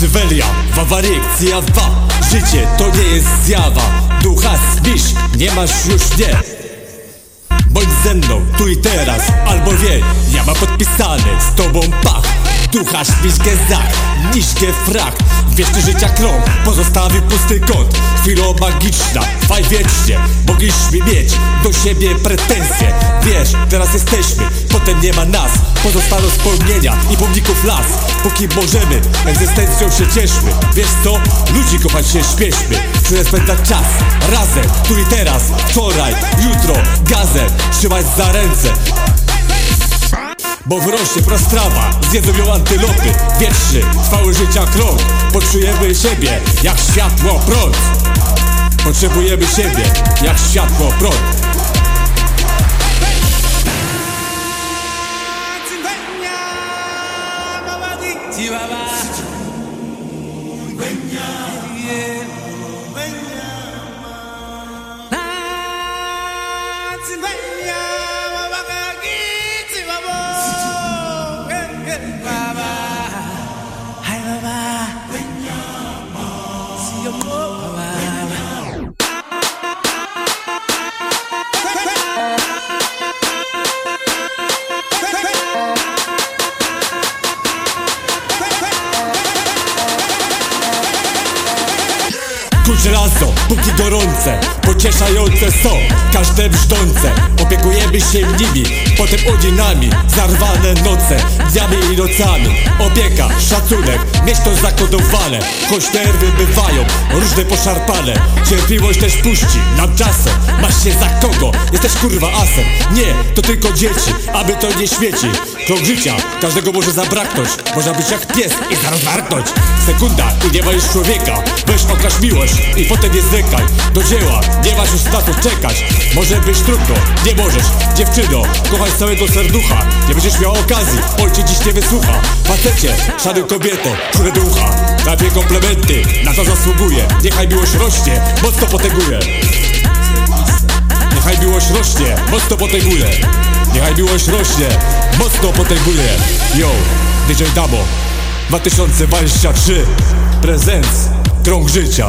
baba. See you more, baba. Exclusive. Acywelia, wawaryekcja wa Życie to nie jest zjawa Ducha zbisz, nie masz już nie Bądź ze mną, tu i teraz, albo wie Ja mam podpisane, z tobą pach Ducha śmiszkę zach, niszkę frak. Wieszny życia krąg, pozostawił pusty kąt. Chwilo magiczna, faj wiecznie. Mogliśmy mieć do siebie pretensje. Wiesz, teraz jesteśmy, potem nie ma nas. Pozostaną spełnienia i pomników las. Póki możemy, egzystencją się cieszmy. Wiesz co? Ludzi kochać się śpieszmy Chcę spędzać czas, razem, tu i teraz. Wczoraj, jutro, gazem Trzymać za ręce bo wyrośnie prostrawa, zjedzą ją antylopy Wieczny, trwały życia krąg Poczujemy siebie jak światło prąd Potrzebujemy siebie jak światło prąd. Yeah. head. Kuć żelazo, póki gorące Pocieszające są każde brzdące. Opiekujemy się nimi, potem oni nami Zarwane noce, dniami i nocami Opieka, szacunek, mieć to zakodowane. Choć nerwy bywają różne poszarpane Cierpliwość też puści nam czasem. Masz się za kogo? Jesteś kurwa asem. Nie, to tylko dzieci, aby to nie śmieci. Krąg życia, każdego może zabraknąć. Można być jak pies i zaraz warknąć Sekunda i nie ma już człowieka. Weź okaż miłość i potem nie zwlekaj Do dzieła, nie masz już na to czekać. Może być trudno, nie możesz. Dziewczyno, kochaj z całego serducha. Nie będziesz miał okazji, ojciec dziś nie wysłucha. Facecie, szanuj kobietę, czule ducha. Najpierw komplementy, na to zasługuje. Niechaj miłość rośnie, mocno potęguje Niechaj miłość rośnie, mocno potęguje Niechaj miłość rośnie, mocno potęguje Yo, DJ Damo. 2023 Prezent Krąg życia